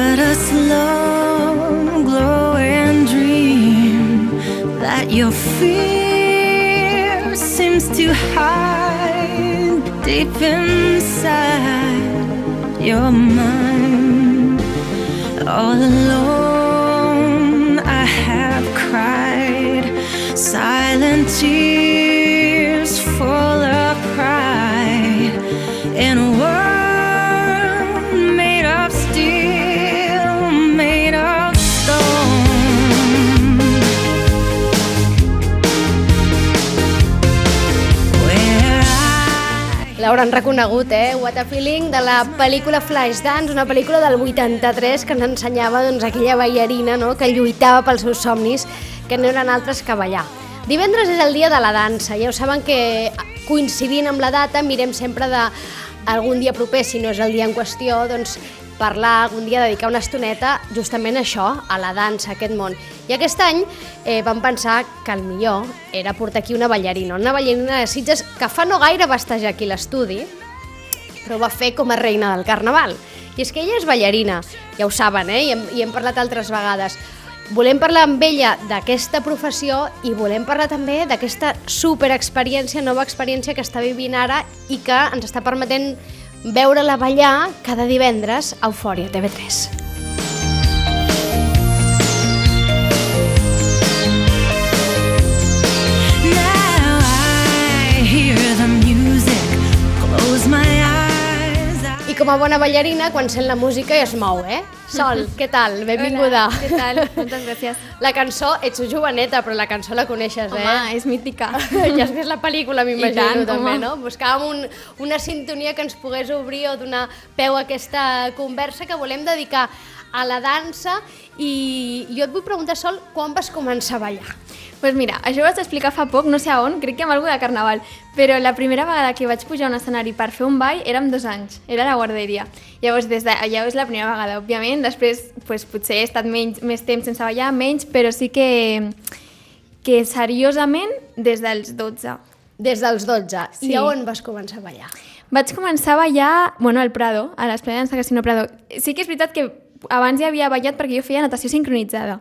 but a slow glowing dream that your fear seems to hide deep inside your mind. All alone, I have cried silent tears L'hauran reconegut, eh? What a Feeling, de la pel·lícula Flashdance, una pel·lícula del 83 que ens ensenyava doncs, aquella ballarina no? que lluitava pels seus somnis, que no eren altres que ballar. Divendres és el dia de la dansa, ja ho saben que coincidint amb la data mirem sempre de algun dia proper, si no és el dia en qüestió, doncs parlar algun dia, dedicar una estoneta justament a això, a la dansa, a aquest món. I aquest any eh, vam pensar que el millor era portar aquí una ballarina, una ballarina de Sitges que fa no gaire va estar aquí l'estudi, però va fer com a reina del carnaval. I és que ella és ballarina, ja ho saben, eh? I hem, i hem parlat altres vegades. Volem parlar amb ella d'aquesta professió i volem parlar també d'aquesta superexperiència, nova experiència que està vivint ara i que ens està permetent veure-la ballar cada divendres a Eufòria TV3. Com a bona ballarina, quan sent la música ja es mou, eh? Sol, què tal? Benvinguda. Hola, què tal? Moltes gràcies. La cançó, ets joveneta, però la cançó la coneixes, eh? Home, és mítica. ja has vist la pel·lícula, m'imagino, també, home. no? Buscàvem un, una sintonia que ens pogués obrir o donar peu a aquesta conversa que volem dedicar a la dansa i jo et vull preguntar, Sol, quan vas començar a ballar? Pues mira, això ho vaig explicar fa poc, no sé a on, crec que amb algú de Carnaval, però la primera vegada que vaig pujar a un escenari per fer un ball era amb dos anys, era a la guarderia. Llavors, des de, ja és la primera vegada, òbviament, després pues, potser he estat menys, més temps sense ballar, menys, però sí que, que seriosament des dels 12. Des dels 12. Sí. I a on vas començar a ballar? Vaig començar a ballar, bueno, al Prado, a l'Esplai de Dansa Casino Prado. Sí que és veritat que abans ja havia ballat perquè jo feia natació sincronitzada.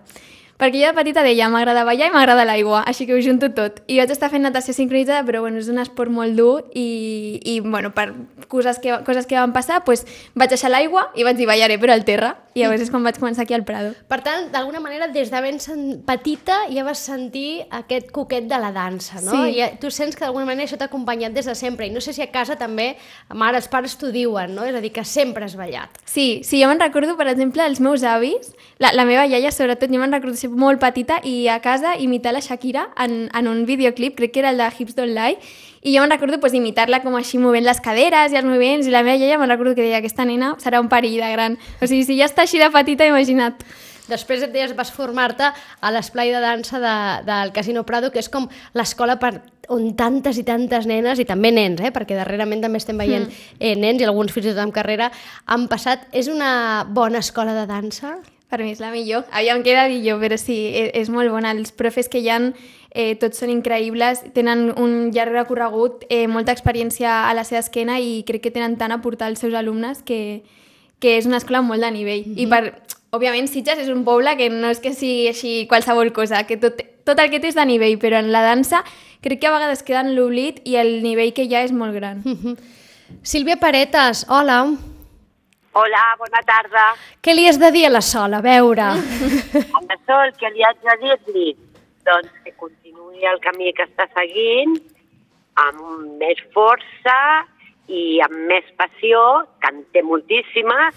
Perquè jo de petita deia, m'agrada ballar i m'agrada l'aigua, així que ho junto tot. I vaig estar fent natació sincronitzada, però bueno, és un esport molt dur i, i bueno, per coses que, coses que van passar, pues, vaig deixar l'aigua i vaig dir ballaré però al terra. I llavors és quan vaig començar aquí al Prado. Per tant, d'alguna manera, des de ben petita ja vas sentir aquest coquet de la dansa, no? Sí. I tu sents que d'alguna manera això t'ha acompanyat des de sempre. I no sé si a casa també, mares, pares t'ho diuen, no? És a dir, que sempre has ballat. Sí, sí, jo me'n recordo, per exemple, els meus avis, la, la meva iaia sobretot, jo me'n recordo molt petita i a casa imitar la Shakira en, en un videoclip, crec que era el de Hips Don't Lie, i jo me'n recordo pues, imitar-la com així movent les caderes i els moviments, i la meva iaia me'n recordo que deia aquesta nena serà un perill de gran. O sigui, si ja està així de petita, imagina't. Després et deies, vas formar-te a l'esplai de dansa de, del Casino Prado, que és com l'escola per on tantes i tantes nenes, i també nens, eh? perquè darrerament també estem veient eh, nens i alguns fins i tot amb carrera, han passat. És una bona escola de dansa? Per mi és la millor. Aviam, queda dir jo, però sí, és, és molt bona. Els profes que hi ha, eh, tots són increïbles, tenen un llarg recorregut, eh, molta experiència a la seva esquena i crec que tenen tant a portar als seus alumnes que, que és una escola molt de nivell. Mm -hmm. I per, òbviament, Sitges és un poble que no és que sigui així qualsevol cosa, que tot, tot el que té és de nivell, però en la dansa crec que a vegades queda en l'oblit i el nivell que hi ha és molt gran. Sílvia Paretes, hola. Hola, bona tarda. Què li has de dir a la Sol? A veure. A la Sol, què li haig de dir-li? Doncs que continuï el camí que està seguint amb més força i amb més passió, que en té moltíssima,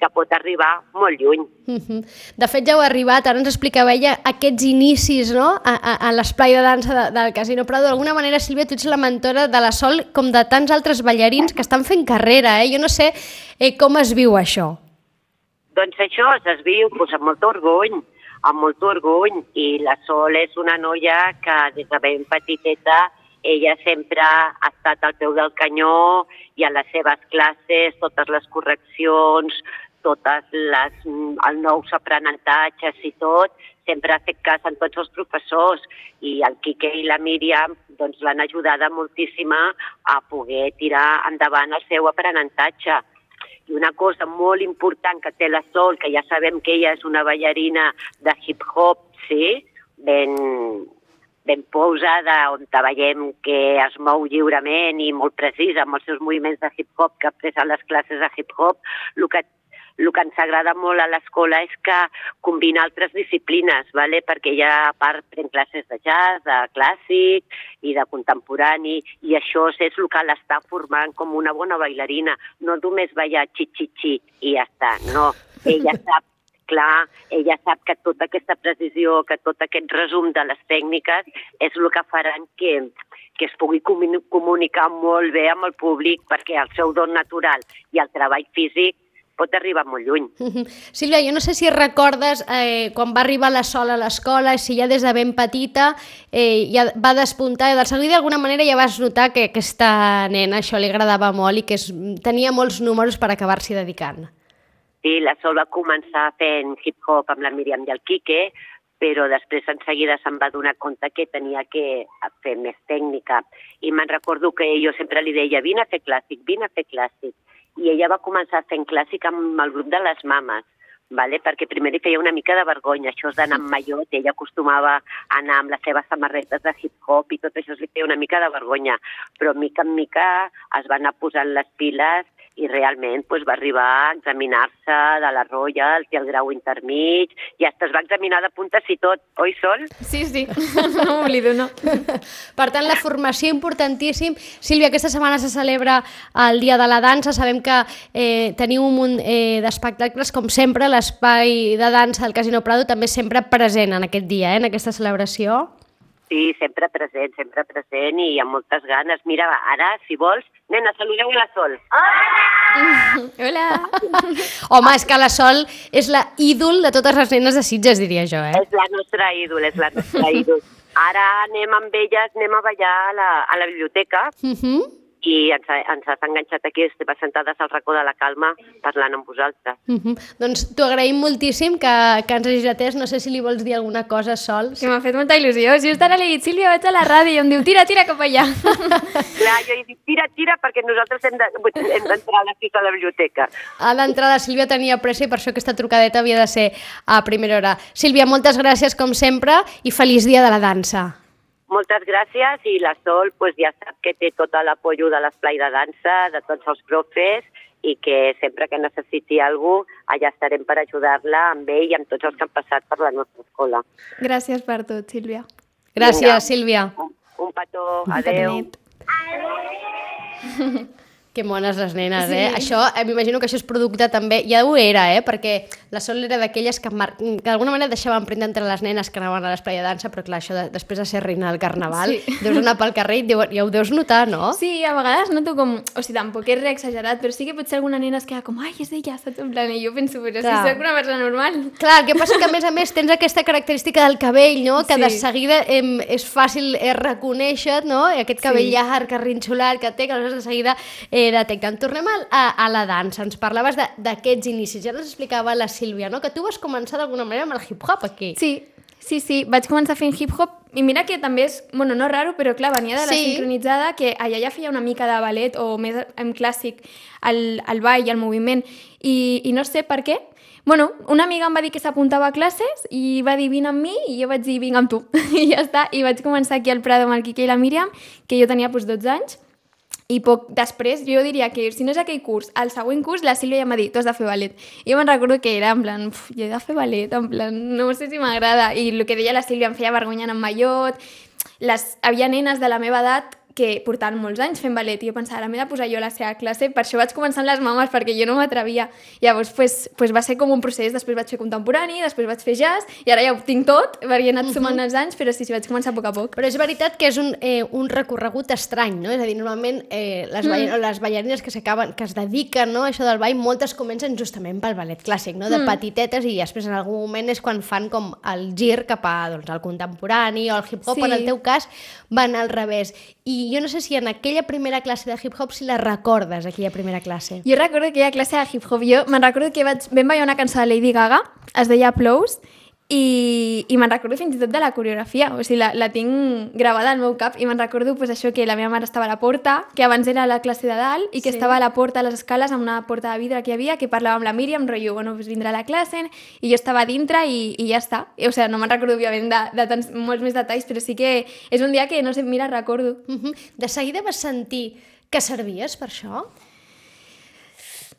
que pot arribar molt lluny. Mhm. De fet, ja heu arribat, ara ens explicava ella aquests inicis no? a, a, a l'esplai de dansa de, del Casino Prado. D'alguna manera, Sílvia, tu ets la mentora de la Sol com de tants altres ballarins que estan fent carrera. Eh? Jo no sé eh, com es viu això. Doncs això es viu doncs, amb molt orgull, amb molt orgull, i la Sol és una noia que des de ben petiteta ella sempre ha estat al peu del canyó i a les seves classes, totes les correccions, totes les, els nous aprenentatges i tot, sempre ha fet cas en tots els professors i el Quique i la Míriam doncs, l'han ajudada moltíssima a poder tirar endavant el seu aprenentatge. I una cosa molt important que té la Sol, que ja sabem que ella és una ballarina de hip-hop, sí, ben, ben posada, on veiem que es mou lliurement i molt precisa amb els seus moviments de hip-hop que ha pres a les classes de hip-hop, el que el que ens agrada molt a l'escola és que combina altres disciplines, vale? perquè ella a part pren classes de jazz, de clàssic i de contemporani, i això és el que l'està formant com una bona bailarina. No només ballar xi-xi-xi i ja està, no. Ella sap clar, ella sap que tota aquesta precisió, que tot aquest resum de les tècniques és el que faran que, que es pugui comuni- comunicar molt bé amb el públic perquè el seu don natural i el treball físic pot arribar molt lluny. Sílvia, jo no sé si recordes eh, quan va arribar la Sol a l'escola, si ja des de ben petita eh, ja va despuntar, i del seguit d'alguna manera ja vas notar que aquesta nena això li agradava molt i que es, tenia molts números per acabar-s'hi dedicant. Sí, la Sol va començar fent hip-hop amb la Míriam i el Quique, però després en seguida se'n va donar compte que tenia que fer més tècnica. I me'n recordo que jo sempre li deia, vine a fer clàssic, vine a fer clàssic. I ella va començar fent clàssic amb el grup de les mames, vale? perquè primer li feia una mica de vergonya, això és d'anar amb mallot, ella acostumava a anar amb les seves samarretes de hip-hop i tot això li feia una mica de vergonya, però mica en mica es va anar posant les piles i realment pues, va arribar a examinar-se de la Royal, té el grau intermig, i hasta es va examinar de puntes i tot, oi, Sol? Sí, sí, no m'oblido, no. Per tant, la formació importantíssim. Sílvia, aquesta setmana se celebra el Dia de la Dansa. Sabem que eh, teniu un munt eh, d'espectacles, com sempre, l'espai de dansa del Casino Prado també sempre present en aquest dia, eh, en aquesta celebració. Sí, sempre present, sempre present i amb moltes ganes. Mira, ara, si vols, nena, saludeu a la Sol. Hola. Home, és que la Sol és la ídol de totes les nenes de Sitges, diria jo, eh? És la nostra ídol, és la nostra ídol. Ara anem amb elles, anem a ballar a la, a la biblioteca Uh -huh. I ens, ha- ens has enganxat aquí, estem assentades al racó de la calma parlant amb vosaltres. Uh -huh. Doncs t'ho agraïm moltíssim que, que ens hagis atès. No sé si li vols dir alguna cosa, Sol. Que m'ha fet molta il·lusió. Si just ara li he dit, Sílvia, vaig a la ràdio i em diu, tira, tira cap allà. Clar, jo he dit, tira, tira, perquè nosaltres hem de- d'entrar a la fica a la biblioteca. A l'entrada Sílvia tenia pressa i per això aquesta trucadeta havia de ser a primera hora. Sílvia, moltes gràcies com sempre i feliç dia de la dansa. Moltes gràcies i la Sol pues, ja sap que té tot l'apoyo de l'esplai de dansa, de tots els profes i que sempre que necessiti alguna cosa allà estarem per ajudar-la amb ell i amb tots els que han passat per la nostra escola. Gràcies per tot, Sílvia. Gràcies, Vinga. Sílvia. Un, un petó, adeu. Que mones les nenes, Sí. eh? Això, eh, m'imagino que això és producte també, ja ho era, eh? Perquè la Sol era d'aquelles que, mar... que d'alguna manera deixava empremta entre les nenes que anaven a l'esplai de dansa, però clar, això de, després de ser reina del carnaval, Sí. deus anar pel carrer i deu, ja ho deus notar, no? Sí, a vegades noto com... O sigui, tampoc és reexagerat, però sí que potser alguna nena es queda com ai, és ella, saps? En plan, i jo penso, però Clar. si soc una persona normal. Clar, el que passa que a més a més tens aquesta característica del cabell, no? Que Sí. de seguida em, és fàcil eh, reconèixer, no? Aquest cabell Sí. llarg, arrinxolat que té, que aleshores de seguida eh, detecten. Tornem al- a, a la dansa, ens parlaves de- d'aquests inicis, ja ens explicava la Sílvia, no? Que tu vas començar d'alguna manera amb el hip-hop aquí. Sí, sí, sí. Vaig començar fent hip-hop i mira que també és, bueno, no raro, però clar, venia de la Sí. sincronitzada, que allà ja feia una mica de ballet o més en clàssic el, el ball el moviment. I, I no sé per què. Bueno, una amiga em va dir que s'apuntava a classes i va dir vine amb mi i jo vaig dir vinga amb tu. I ja està. I vaig començar aquí al Prado amb el Quique i la Míriam, que jo tenia doncs, 12 anys. I poc després, jo diria que si no és aquell curs, al següent curs, la Sílvia ja m'ha dit, tu has de fer ballet. I jo me'n recordo que era en plan, "Uf, jo he de fer ballet, en plan, no sé si m'agrada. I el que deia la Sílvia em feia vergonya anar amb mallot. Les, havia nenes de la meva edat que portaven molts anys fent ballet i jo pensava, ara m'he de posar jo a la seva classe, per això vaig començar amb les mames, perquè jo no m'atrevia. Llavors, pues, pues va ser com un procés, després vaig fer contemporani, després vaig fer jazz, i ara ja ho tinc tot, perquè he anat sumant els anys, però sí, sí, vaig començar a poc a poc. Però és veritat que és un, eh, un recorregut estrany, no? És a dir, normalment eh, les, ball les ballarines que s'acaben, que es dediquen no, a això del ball, moltes comencen justament pel ballet clàssic, no? de petitetes, i després en algun moment és quan fan com el gir cap a doncs, el contemporani o el hip-hop, Sí. en el teu cas van al revés. I jo no sé si en aquella primera classe de hip-hop si la recordes, aquella primera classe. Jo recordo ha classe de hip-hop. Jo me'n recordo que vaig, vam ballar una cançó de Lady Gaga, es deia Applause, i, i me'n recordo fins i tot de la coreografia, o sigui, la, la tinc gravada al meu cap i me'n recordo pues, això que la meva mare estava a la porta, que abans era la classe de dalt i que Sí. estava a la porta a les escales amb una porta de vidre que hi havia, que parlava amb la Míriam, rotllo, bueno, pues vindrà a la classe i jo estava a dintre i, i ja està. I, o sigui, no me'n recordo, òbviament, de, de tants, molts més detalls, però sí que és un dia que, no sé, mira, recordo. Mhm. De seguida vas sentir que servies per això?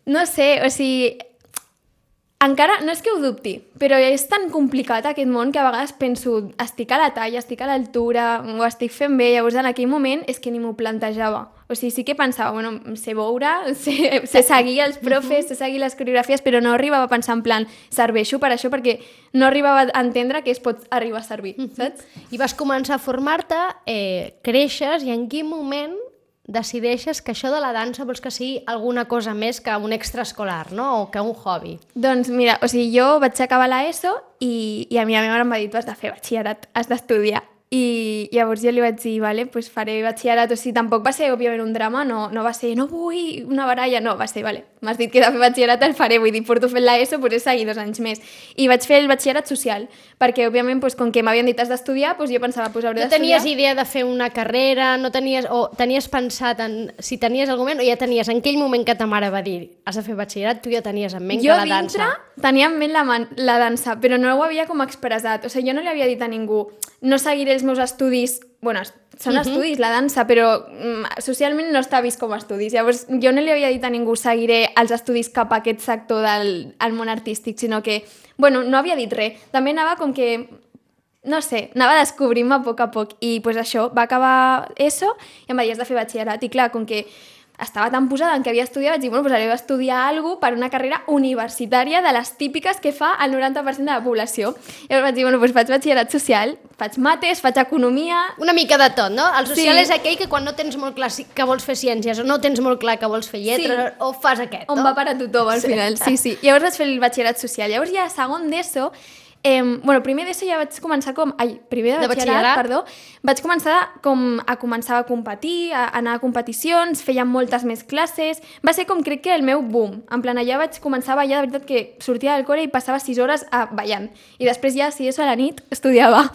No sé, o sigui, encara, no és que ho dubti, però és tan complicat aquest món que a vegades penso, estic a la talla, estic a l'altura, ho estic fent bé, llavors en aquell moment és que ni m'ho plantejava. O sigui, sí que pensava, bueno, sé veure, sé, sé seguir els profes, sé seguir les coreografies, però no arribava a pensar en plan, serveixo per això, perquè no arribava a entendre que es pot arribar a servir, saps? I vas començar a formar-te, eh, creixes, i en quin moment decideixes que això de la dansa vols que sigui alguna cosa més que un extraescolar, no? O que un hobby. Doncs mira, o sigui, jo vaig acabar l'ESO i, i a mi meva mare em va dir has de fer batxillerat, has d'estudiar. I llavors jo li vaig dir, vale, pues faré batxillerat, o sigui, tampoc va ser, òbviament, un drama, no, no va ser, no vull una baralla, no, va ser, vale, m'has dit que he de fer batxillerat, el faré, vull dir, porto fent l'ESO, pues he seguit dos anys més. I vaig fer el batxillerat social, perquè, òbviament, pues, com que m'havien dit has d'estudiar, pues jo pensava, pues hauré No d'estudiar. tenies idea de fer una carrera, no tenies, o tenies pensat en si tenies algun moment, o ja tenies en aquell moment que ta mare va dir has de fer batxillerat, tu ja tenies en ment jo que la dintre dansa... tenia en ment la, man la dansa, però no ho havia com expressat. O sigui, jo no li havia dit a ningú no seguiré els meus estudis... Bueno, són estudis, la dansa, però mm, socialment no està vist com a estudis. Llavors, jo no li havia dit a ningú seguiré els estudis cap a aquest sector del al món artístic, sinó que, bueno, no havia dit res. També anava com que no sé, anava descobrint-me a poc a poc i pues això, va acabar ESO i em veies de fer batxillerat i clar, com que estava tan posada en què havia estudiat, vaig dir, bueno, pues haré estudiar alguna per una carrera universitària de les típiques que fa el 90% de la població. Llavors vaig dir, bueno, pues faig batxillerat social, faig mates, faig economia... Una mica de tot, no? El social Sí. és aquell que quan no tens molt clar que vols fer ciències o no tens molt clar que vols fer lletres Sí. o fas aquest, On no? va per a tothom al final, sí, sí. Llavors vaig fer el batxillerat social. Llavors ja a segon d'ESO, eh, bueno, primer d'ESO ja vaig començar com... Ai, primer de De batxillerat, batxillerat. perdó. Vaig començar com a començar a competir, a anar a competicions, feia moltes més classes. Va ser com crec que el meu boom. En plan, allà vaig començar a ballar, de veritat que sortia del col·le i passava 6 hores a ballant. I després ja, si ESO a la nit, estudiava.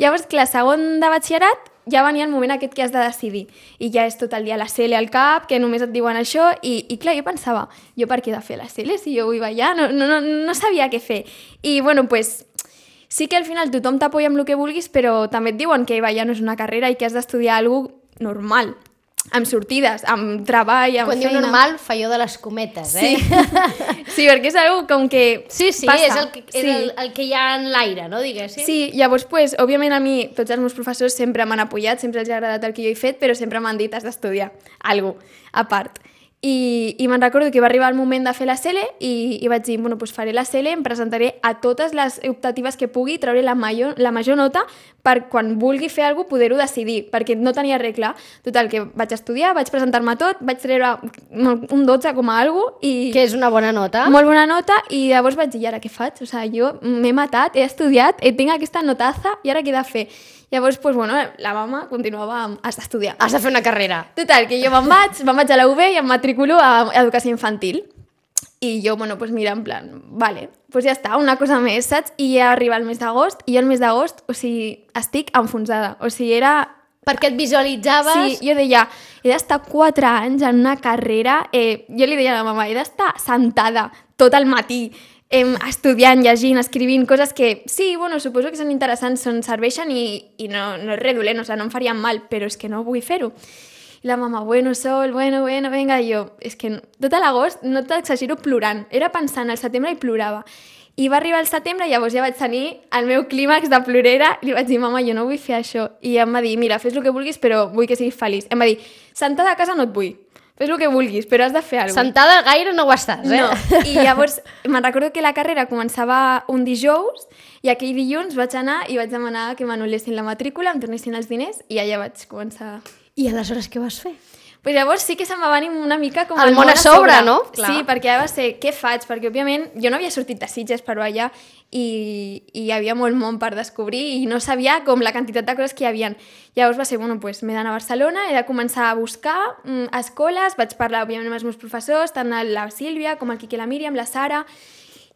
Llavors, clar, segon de batxillerat, ja venia el moment aquest que has de decidir. I ja és tot el dia la CL al cap, que només et diuen això, i, i clar, jo pensava, jo per què he de fer la CL si jo vull ballar? No, no, no, no sabia què fer. I bueno, pues, sí que al final tothom t'apoya amb el que vulguis, però també et diuen que ballar no és una carrera i que has d'estudiar alguna normal, amb sortides, amb treball, amb Quan diu feina. normal, fa jo de les cometes, eh? Sí. sí, perquè és algo com que Sí, sí, passa. és, el que, és Sí. el, el que hi ha en l'aire, no? Diguéssim. Sí, llavors, pues, òbviament a mi, tots els meus professors sempre m'han apoyat, sempre els ha agradat el que jo he fet, però sempre m'han dit has d'estudiar alguna a part. I, i me'n recordo que va arribar el moment de fer la CL i, i vaig dir, bueno, doncs faré la CL, em presentaré a totes les optatives que pugui, trauré la major, la major nota per quan vulgui fer alguna cosa poder-ho decidir, perquè no tenia regla. Total, que vaig estudiar, vaig presentar-me tot, vaig treure un 12 com a alguna i... Que és una bona nota. Molt bona nota i llavors vaig dir, i ara què faig? O sigui, jo m'he matat, he estudiat, eh, tinc aquesta notaza i ara què he de fer? Llavors, pues, bueno, la mama continuava amb, has d'estudiar. Has de fer una carrera. Total, que jo me'n vaig, me'n vaig a la UB i em matriculo a Educació Infantil. I jo, bueno, pues mira, en plan, vale, pues ja està, una cosa més, saps? I ja arriba el mes d'agost, i jo el mes d'agost, o sigui, estic enfonsada. O sigui, era Perquè et visualitzaves... Sí, jo deia, he d'estar 4 anys en una carrera, eh, jo li deia a la mama, he d'estar sentada tot el matí, eh, estudiant, llegint, escrivint, coses que, sí, bueno, suposo que són interessants, són, serveixen i, i no, no és res dolent, o sigui, no em farien mal, però és que no vull fer-ho. I la mama, bueno, Sol, bueno, bueno, venga, i jo, és que no, tot l'agost, no t'exagero, plorant. Era pensant al setembre i plorava. I va arribar el setembre, llavors ja vaig tenir el meu clímax de plorera, i li vaig dir, mama, jo no vull fer això. I em va dir, mira, fes el que vulguis, però vull que siguis feliç. Em va dir, sentada a casa no et vull, fes el que vulguis, però has de fer alguna cosa. Sentada gaire no ho estàs, eh? No. I llavors me'n recordo que la carrera començava un dijous i aquell dilluns vaig anar i vaig demanar que m'anul·lessin la matrícula, em tornessin els diners i allà vaig començar... I aleshores què vas fer? Pues llavors sí que se'm va venir una mica com El món a sobre, no? Clar. Sí, perquè va ser, què faig? Perquè, òbviament, jo no havia sortit de Sitges per ballar i, i hi havia molt món per descobrir i no sabia com la quantitat de coses que hi havia. Llavors va ser, bueno, pues, m'he d'anar a Barcelona, he de començar a buscar mm, escoles, vaig parlar, òbviament, amb els meus professors, tant la Sílvia com el Quique i la Míriam, la Sara,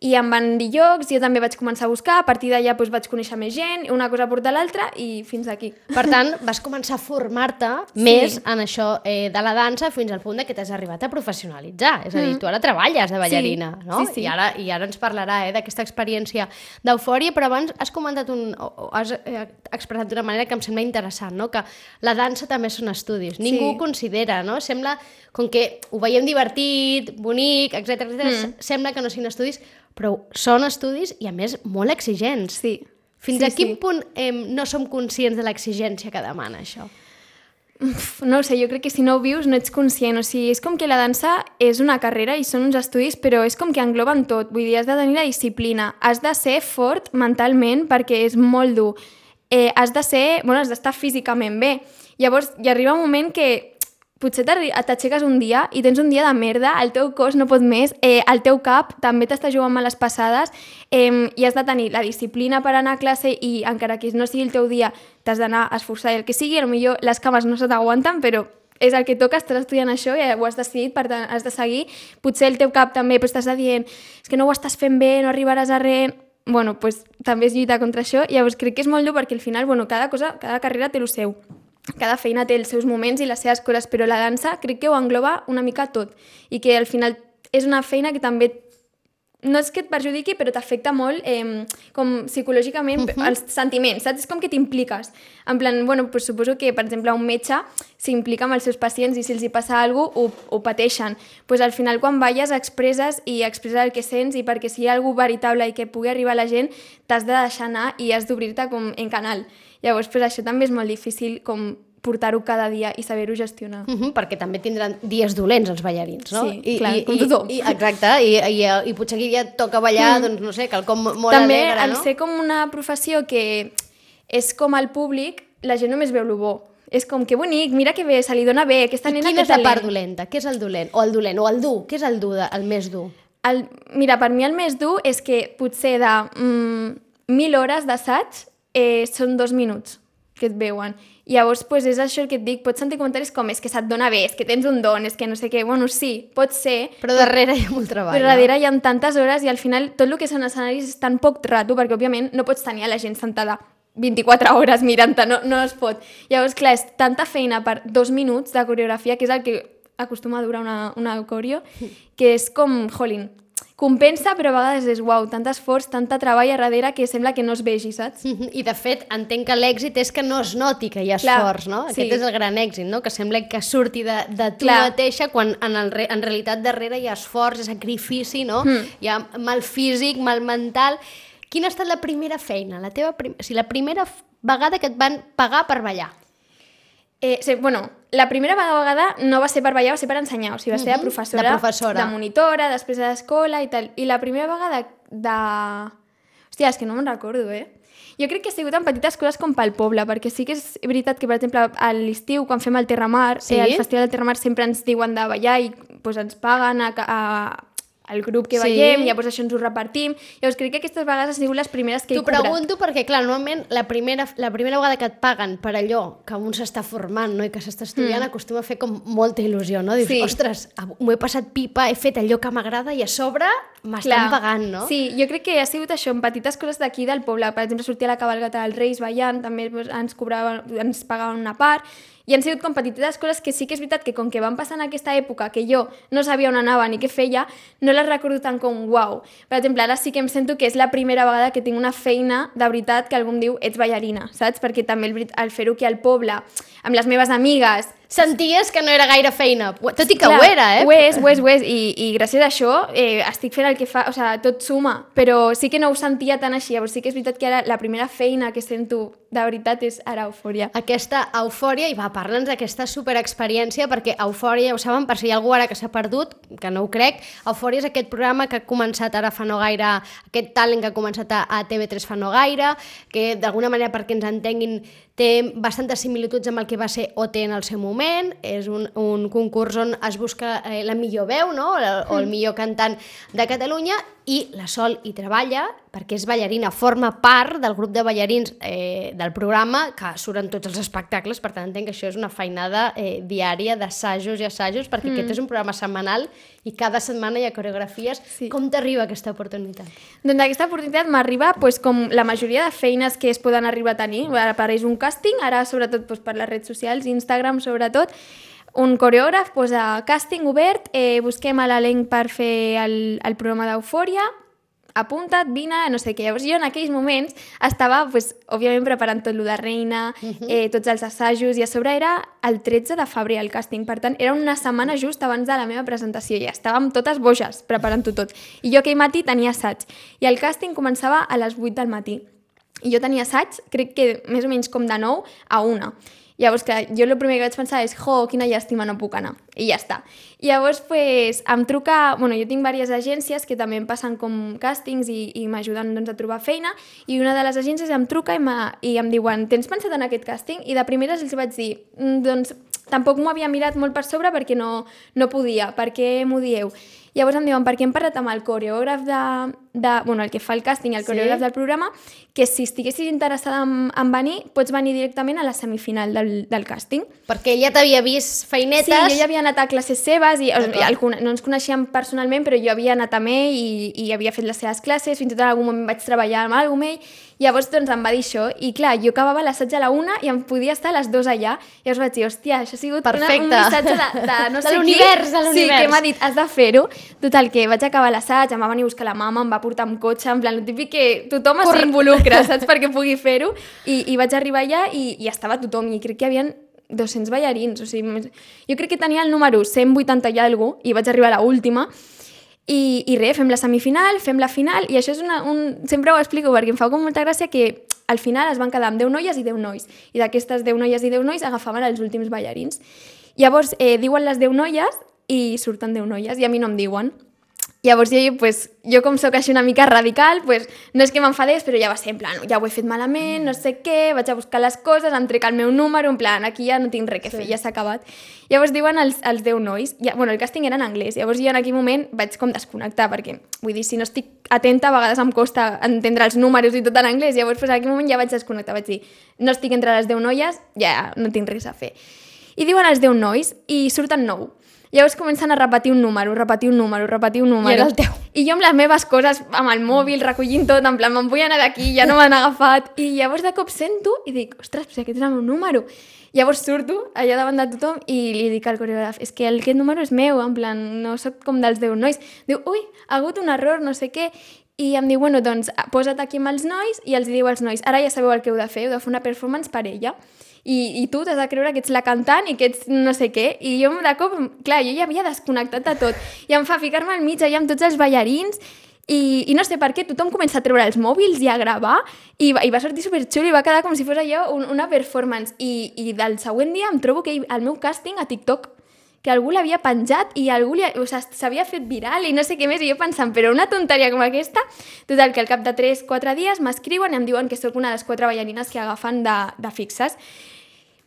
i em van dir llocs, jo també vaig començar a buscar, a partir d'allà doncs, vaig conèixer més gent, una cosa porta l'altra i fins aquí. Per tant, vas començar a formar-te Sí. més en això eh, de la dansa fins al punt de que t'has arribat a professionalitzar. És a dir, tu ara treballes de ballarina, Mm. Sí, no? sí, sí. I, ara, I ara ens parlarà eh, d'aquesta experiència d'eufòria, però abans has comentat un, o, has eh, expressat d'una manera que em sembla interessant, no? que la dansa també són estudis. Ningú Sí. considera, no? Sembla, com que ho veiem divertit, bonic, etc etc. Mm. sembla que no siguin estudis, però són estudis i, a més, molt exigents. Sí. Fins Sí, a quin sí. punt eh, no som conscients de l'exigència que demana això? Uf, No sé, jo crec que si no ho vius no ets conscient, o sigui, és com que la dansa és una carrera i són uns estudis, però és com que engloben tot, vull dir, has de tenir la disciplina, has de ser fort mentalment perquè és molt dur, eh, has de ser, bueno, has d'estar físicament bé, llavors hi arriba un moment que potser t'aixeques un dia i tens un dia de merda, el teu cos no pot més, eh, el teu cap també t'està jugant males passades eh, i has de tenir la disciplina per anar a classe i encara que no sigui el teu dia t'has d'anar a esforçar. I el que sigui, potser les cames no se t'aguanten, però és el que toca, estàs estudiant això i ho has decidit, per tant has de seguir. Potser el teu cap també però estàs dient és que no ho estàs fent bé, no arribaràs a res... Bueno, pues, també és lluitar contra això. Llavors crec que és molt dur perquè al final, bueno, cada cosa, cada carrera té el seu cada feina té els seus moments i les seves coses, però la dansa crec que ho engloba una mica tot i que al final és una feina que també no és que et perjudiqui, però t'afecta molt eh, com psicològicament uh -huh. els sentiments, saps? És com que t'impliques. En plan, bueno, pues suposo que, per exemple, un metge s'implica amb els seus pacients i si els hi passa alguna cosa, ho, ho pateixen. pues al final, quan balles, expresses i expresses el que sents i perquè si hi ha alguna veritable i que pugui arribar a la gent, t'has de deixar anar i has d'obrir-te com en canal. Llavors, pues això també és molt difícil com portar-ho cada dia i saber-ho gestionar. Uh -huh, perquè també tindran dies dolents els ballarins, no? Sí, clar, com tothom. I, exacte, i, i, i potser aquí ja toca ballar, mm. doncs no sé, quelcom molt També, alegre, al no? ser com una professió que és com el públic, la gent només veu el bo. És com que bonic, mira que bé, se li dona bé, aquesta I nena quina que és la talent. part dolenta? Què és el dolent? O el dolent, o el dur? Què és el dur, de, el més dur? El, mira, per mi el més dur és que potser de mm, mil hores d'assaig eh, són dos minuts que et veuen. I llavors, pues, és això el que et dic, pots sentir comentaris com és que se't dona bé, és que tens un don, és que no sé què, bueno, sí, pot ser, Però darrere hi ha molt treball, però darrere hi ha tantes hores i al final tot el que són escenaris és tan poc rato perquè òbviament no pots tenir a la gent sentada 24 hores mirant-te, no, no es pot. Llavors, clar, és tanta feina per dos minuts de coreografia, que és el que acostuma a durar una, una coreo, que és com, jolín, compensa, però a vegades és, uau, tant esforç, tanta treball a darrere que sembla que no es vegi, saps? Mhm, I de fet, entenc que l'èxit és que no es noti que hi ha Clar, esforç, no? sí. Aquest és el gran èxit, no? Que sembla que surti de, de tu Clar. mateixa quan en, el, re- en realitat darrere hi ha esforç, sacrifici, no? Mm. Hi ha mal físic, mal mental... Quina ha estat la primera feina, la teva prim... o sigui, la primera vegada que et van pagar per ballar? Eh, sí, bueno, la primera vegada no va ser per ballar, va ser per ensenyar, o sigui, va ser de professora, de professora. de monitora, després de l'escola i tal. I la primera vegada de... Hòstia, és que no me'n recordo, eh? Jo crec que ha sigut en petites coses com pel poble, perquè sí que és veritat que, per exemple, a l'estiu, quan fem el Terramar, Sí? eh, el Festival del Terramar sempre ens diuen de ballar i doncs, ens paguen a, a, al grup que Sí. ballem, llavors això ens ho repartim. Llavors crec que aquestes vegades han sigut les primeres que he T'ho cobrat. pregunto perquè, clar, normalment la primera, la primera vegada que et paguen per allò que un s'està formant no? i que s'està estudiant, mm. acostuma a fer com molta il·lusió, no? Dius, Sí. ostres, m'ho he passat pipa, he fet allò que m'agrada i a sobre m'estan pagant, no? Sí, jo crec que ha sigut això, en petites coses d'aquí del poble. Per exemple, sortir a la cabalgata dels Reis ballant, també doncs, ens cobraven, ens pagaven una part, i han sigut com petites coses que sí que és veritat que com que van passar en aquesta època que jo no sabia on anava ni què feia, no les recordo tant com uau. Per exemple, ara sí que em sento que és la primera vegada que tinc una feina de veritat que algú em diu ets ballarina, saps? Perquè també el, el fer-ho aquí al poble, amb les meves amigues, Senties que no era gaire feina, tot i que Clar, ho era, eh? Ho és, ho és, ho és. I, i gràcies a això eh, estic fent el que fa... O sigui, tot suma. Però sí que no ho sentia tan així. Llavors sí que és veritat que ara la primera feina que sento de veritat és ara eufòria. aquesta eufòria, i va, parla'ns d'aquesta superexperiència, perquè eufòria, ja ho saben, per si hi ha algú ara que s'ha perdut, que no ho crec, eufòria és aquest programa que ha començat ara fa no gaire, aquest talent que ha començat a, a TV3 fa no gaire, que d'alguna manera, perquè ens entenguin, té bastantes similituds amb el que va ser OT en el seu moment, és un, un concurs on es busca eh, la millor veu, no? o, el, o el millor cantant de Catalunya, i la Sol hi treballa perquè és ballarina, forma part del grup de ballarins eh, del programa que suren tots els espectacles, per tant entenc que això és una feinada eh, diària d'assajos i assajos, perquè mm. aquest és un programa setmanal i cada setmana hi ha coreografies. Sí. Com t'arriba aquesta oportunitat? Doncs aquesta oportunitat m'arriba pues, com la majoria de feines que es poden arribar a tenir. Ara apareix un càsting, ara sobretot pues, per les redes socials, Instagram sobretot, un coreògraf posa càsting obert, eh, busquem l'elenc per fer el, el programa d'Eufòria, apunta't, vine, no sé què. Llavors jo en aquells moments estava, pues, òbviament, preparant tot lo de reina, uh -huh. eh, tots els assajos, i a sobre era el 13 de febrer el càsting, per tant, era una setmana just abans de la meva presentació, i estàvem totes boges preparant-ho tot. I jo aquell matí tenia assaig, i el càsting començava a les 8 del matí. I jo tenia assaig, crec que més o menys com de 9 a 1. Llavors, que jo el primer que vaig pensar és, jo, quina llàstima, no puc anar. I ja està. I llavors, pues, em truca... Bueno, jo tinc diverses agències que també em passen com càstings i, i m'ajuden doncs, a trobar feina, i una de les agències em truca i, i em diuen, tens pensat en aquest càsting? I de primeres els vaig dir, "Mm, doncs, tampoc m'ho havia mirat molt per sobre perquè no, no podia. Per què m'ho dieu? Llavors em diuen, perquè hem parlat amb el coreògraf de, de... Bueno, el que fa el càsting, el Sí. coreògraf del programa, que si estiguessis interessada en, en venir, pots venir directament a la semifinal del, del càsting. Perquè ella t'havia vist feinetes... Sí, jo ja havia anat a classes seves, i, el, cone- no ens coneixíem personalment, però jo havia anat amb ell i, i havia fet les seves classes, fins i tot en algun moment vaig treballar amb alguna amb ell, llavors doncs em va dir això, i clar, jo acabava l'assaig a la una i em podia estar a les dues allà, i llavors vaig dir, hòstia, això ha sigut una, un missatge de, de no De sé qui. l'univers, de Sí, l'univers. que m'ha dit, has de fer-ho. Total, que vaig acabar l'assaig, em va venir a buscar la mama, em va portar amb cotxe, en plan, el típic que tothom Corre- s'involucra, saps, perquè pugui fer-ho, i, i vaig arribar allà i, i estava tothom, i crec que hi havia 200 ballarins, o sigui, jo crec que tenia el número 180 i alguna i vaig arribar a la última, i, i res, fem la semifinal, fem la final, i això és una, un... Sempre ho explico perquè em fa com molta gràcia que al final es van quedar amb 10 noies i 10 nois, i d'aquestes 10 noies i 10 nois agafaven els últims ballarins. Llavors, eh, diuen les 10 noies i surten 10 noies, i a mi no em diuen. Llavors jo, pues, jo com sóc així una mica radical, pues, no és que m'enfadés, però ja va ser en plan, ja ho he fet malament, no sé què, vaig a buscar les coses, em trec el meu número, en plan, aquí ja no tinc res que fer, ja s'ha acabat. Llavors diuen els, els 10 nois, ja, bueno, el càsting era en anglès, llavors jo en aquell moment vaig com desconnectar, perquè, vull dir, si no estic atenta, a vegades em costa entendre els números i tot en anglès, llavors pues, en aquell moment ja vaig desconnectar, vaig dir, no estic entre les 10 noies, ja no tinc res a fer. I diuen els 10 nois i surten 9. Llavors comencen a repetir un número, repetir un número, repetir un número. era el teu. I jo amb les meves coses, amb el mòbil, recollint tot, en plan, me'n vull anar d'aquí, ja no m'han agafat. I llavors de cop sento i dic, ostres, però aquest és el meu número. Llavors surto allà davant de tothom i li dic al coreògraf, és que el- aquest número és meu, en plan, no sóc com dels 10 nois. Diu, ui, ha hagut un error, no sé què. I em diu, bueno, doncs posa't aquí amb els nois i els diu als nois, ara ja sabeu el que heu de fer, heu de fer una performance per ella. I, i tu t'has de creure que ets la cantant i que ets no sé què. I jo de cop, clar, jo ja havia desconnectat de tot. I em fa ficar-me al mig allà amb tots els ballarins i, i no sé per què, tothom comença a treure els mòbils i a gravar i i va sortir superxulo i va quedar com si fos allò un, una performance. I, I del següent dia em trobo que el meu càsting a TikTok que algú l'havia penjat i algú li, o sigui, s'havia fet viral i no sé què més, i jo pensant, però una tonteria com aquesta, total, que al cap de 3-4 dies m'escriuen i em diuen que sóc una de les quatre ballarines que agafen de, de fixes.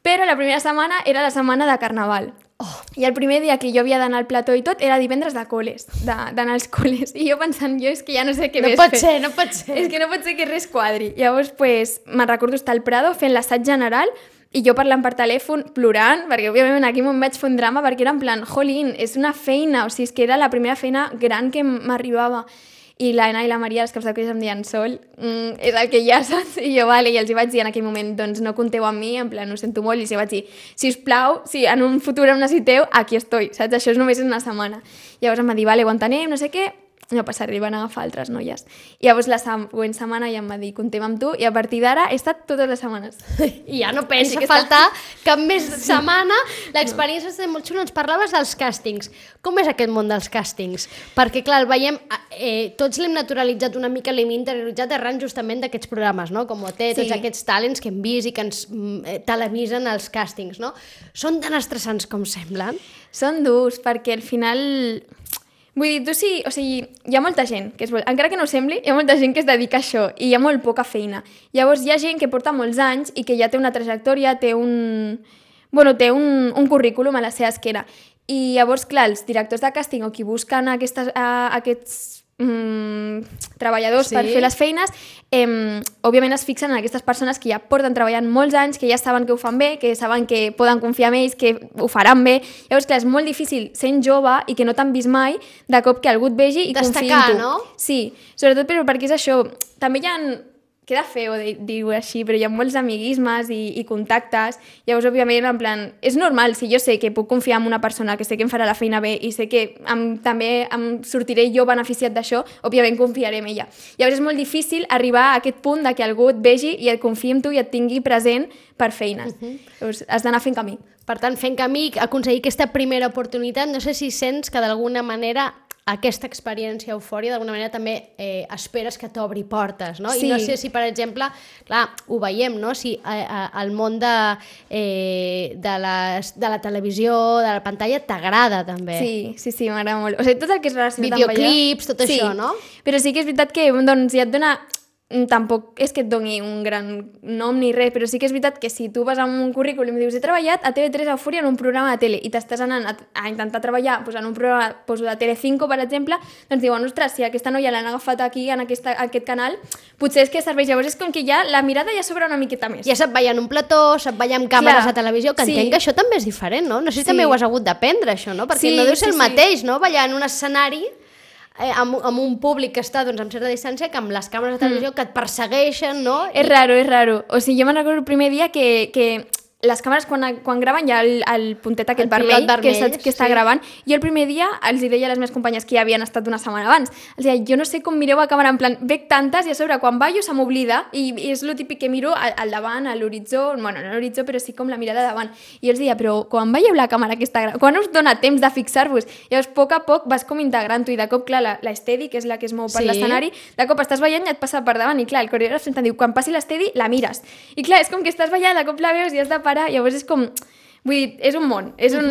Però la primera setmana era la setmana de Carnaval. Oh. I el primer dia que jo havia d'anar al plató i tot era divendres de col·les, de- d'anar als col·les. I jo pensant, jo és que ja no sé què No més pot fer. ser, no pot ser. És que no pot ser que res quadri. Llavors, pues, me'n recordo estar al Prado fent l'assaig general i jo parlant per telèfon, plorant, perquè òbviament aquí me'n vaig fer un drama perquè era en plan, jolín, és una feina, o sigui, és que era la primera feina gran que m'arribava. I l'Anna i la Maria, els caps de colles, em deien Sol, mm, és el que ha, saps? I jo, vale, i els hi vaig dir en aquell moment, doncs no compteu amb mi, en plan, ho sento molt, i els hi vaig dir, si us plau, si en un futur em necessiteu, aquí estoy, saps? Això és només una setmana. Llavors em va dir, vale, ho entenem, no sé què, no passa res, van agafar altres noies. I llavors la següent setmana ja em va dir, comptem amb tu, i a partir d'ara he estat totes les setmanes. I ja no pensa que faltar cap més setmana. L'experiència ha estat molt xula. Ens parlaves dels càstings. Com és aquest món dels càstings? Perquè, clar, el veiem... Eh, tots l'hem naturalitzat una mica, l'hem interioritzat arran justament d'aquests programes, no? Com OT, tots Sí. aquests talents que hem vist i que ens mm, eh, televisen els càstings, no? Són tan estressants com semblen? Són durs, perquè al final... Vull dir, tu sí, o sigui, hi ha molta gent que vol, encara que no sembli, hi ha molta gent que es dedica a això i hi ha molt poca feina. Llavors hi ha gent que porta molts anys i que ja té una trajectòria, té un... Bueno, té un, un currículum a la seva esquera. I llavors, clar, els directors de càsting o qui busquen aquestes, a, aquests mm, treballadors Sí. per fer les feines, eh, òbviament es fixen en aquestes persones que ja porten treballant molts anys, que ja saben que ho fan bé, que saben que poden confiar en ells, que ho faran bé. Llavors, clar, és molt difícil sent jove i que no t'han vist mai, de cop que algú et vegi i confiï Destacar, en tu. no? Sí, sobretot però perquè és això. També hi ha queda feo dir-ho així, però hi ha molts amiguismes i, i contactes, llavors, òbviament, en plan, és normal, si jo sé que puc confiar en una persona, que sé que em farà la feina bé i sé que em, també em sortiré jo beneficiat d'això, òbviament confiaré en ella. Llavors és molt difícil arribar a aquest punt de que algú et vegi i et confiï en tu i et tingui present per feines. Uh -huh. Llavors has d'anar fent camí. Per tant, fent camí, aconseguir aquesta primera oportunitat, no sé si sents que d'alguna manera aquesta experiència eufòria d'alguna manera també eh, esperes que t'obri portes, no? Sí. I no sé si, per exemple, clar, ho veiem, no? Si eh, eh, el món de, eh, de, les, de la televisió, de la pantalla, t'agrada també. Sí, sí, sí, m'agrada molt. O sigui, tot el que és relacionat Videoclips, amb allò... tot això, no? Però sí que és veritat que doncs, ja et dona tampoc és que et doni un gran nom ni res, però sí que és veritat que si tu vas amb un currículum i dius he treballat a TV3 Eufòria en un programa de tele i t'estàs anant a, a intentar treballar doncs, en un programa doncs, de Telecinco, per exemple, doncs diuen, ostres, si aquesta noia l'han agafat aquí, en aquesta, aquest canal, potser és que serveix. Llavors és com que ja la mirada ja s'obre una miqueta més. Ja se't veia en un plató, se't veia amb càmeres Clar, a televisió, que sí. entenc que això també és diferent, no? No sé si Sí. també ho has hagut d'aprendre, això, no? Perquè Sí, no deu ser sí, el sí. mateix, no? Ballar en un escenari eh, amb, amb un públic que està doncs, amb certa distància que amb les càmeres de televisió que et persegueixen, no? És raro, és raro. O sigui, jo me'n recordo el primer dia que, que les càmeres quan, quan graven hi ha el, el puntet aquest El vermell, vermell, que, està, que està sí. gravant. Jo el primer dia els hi deia a les meves companyes que ja havien estat una setmana abans. Els deia, jo no sé com mireu a càmera, en plan, veig tantes i a sobre quan ballo se m'oblida i, i és lo típic que miro al, al davant, a l'horitzó, bueno, no a l'horitzó, però sí com la mirada davant. I els deia, però quan veieu la càmera que està gravant, quan us dona temps de fixar-vos? Llavors, a poc a poc vas com integrant-ho i de cop, clar, la- l'estedi, que és la que es mou per Sí. l'escenari, de cop estàs ballant i et passa per davant i clar, el coreògraf sempre diu, quan passi l'estedi, la mires. I clar, és com que estàs ballant, de cop la veus i has de parar, llavors és com... Vull dir, és un món, és un...